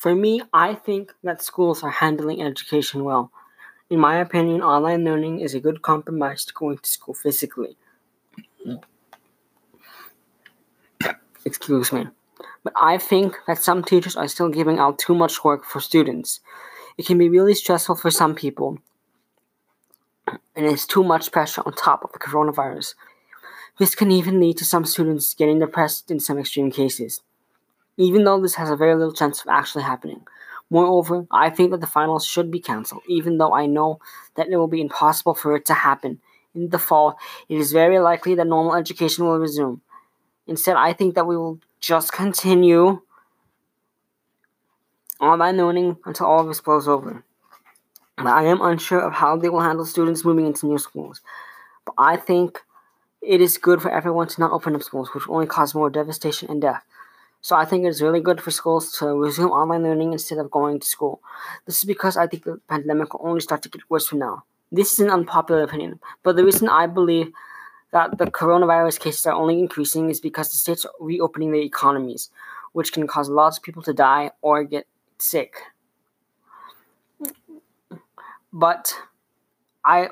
For me, I think that schools are handling education well. In my opinion, online learning is a good compromise to going to school physically. Excuse me. But I think that some teachers are still giving out too much work for students. It can be really stressful for some people, and it's too much pressure on top of the coronavirus. This can even lead to some students getting depressed in some extreme cases, even though this has a very little chance of actually happening. Moreover, I think that the finals should be cancelled, even though I know that it will be impossible for it to happen. In the fall, it is very likely that normal education will resume. Instead, I think that we will just continue online learning until all of this blows over. But I am unsure of how they will handle students moving into new schools. But I think it is good for everyone to not open up schools, which only cause more devastation and death. So I think it's really good for schools to resume online learning instead of going to school. This is because I think the pandemic will only start to get worse from now. This is an unpopular opinion, but the reason I believe that the coronavirus cases are only increasing is because the states are reopening their economies, which can cause lots of people to die or get sick. But I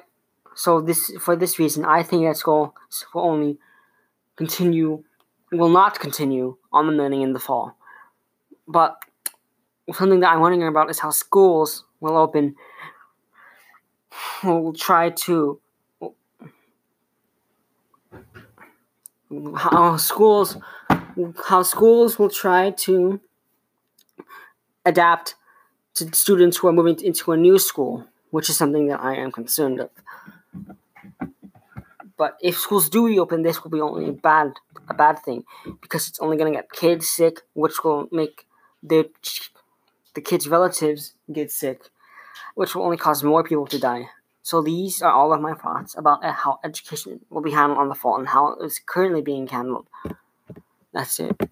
so this for this reason I think that school will only continue will not continue on the learning in the fall. But something that I'm wondering about is how schools will open will try to how schools how schools will try to adapt to students who are moving into a new school, which is something that I am concerned of. But if schools do reopen, this will be only bad a bad thing because it's only going to get kids sick, which will make the the kids' relatives get sick, which will only cause more people to die. So these are all of my thoughts about uh, how education will be handled on the fall and how it's currently being handled. That's it.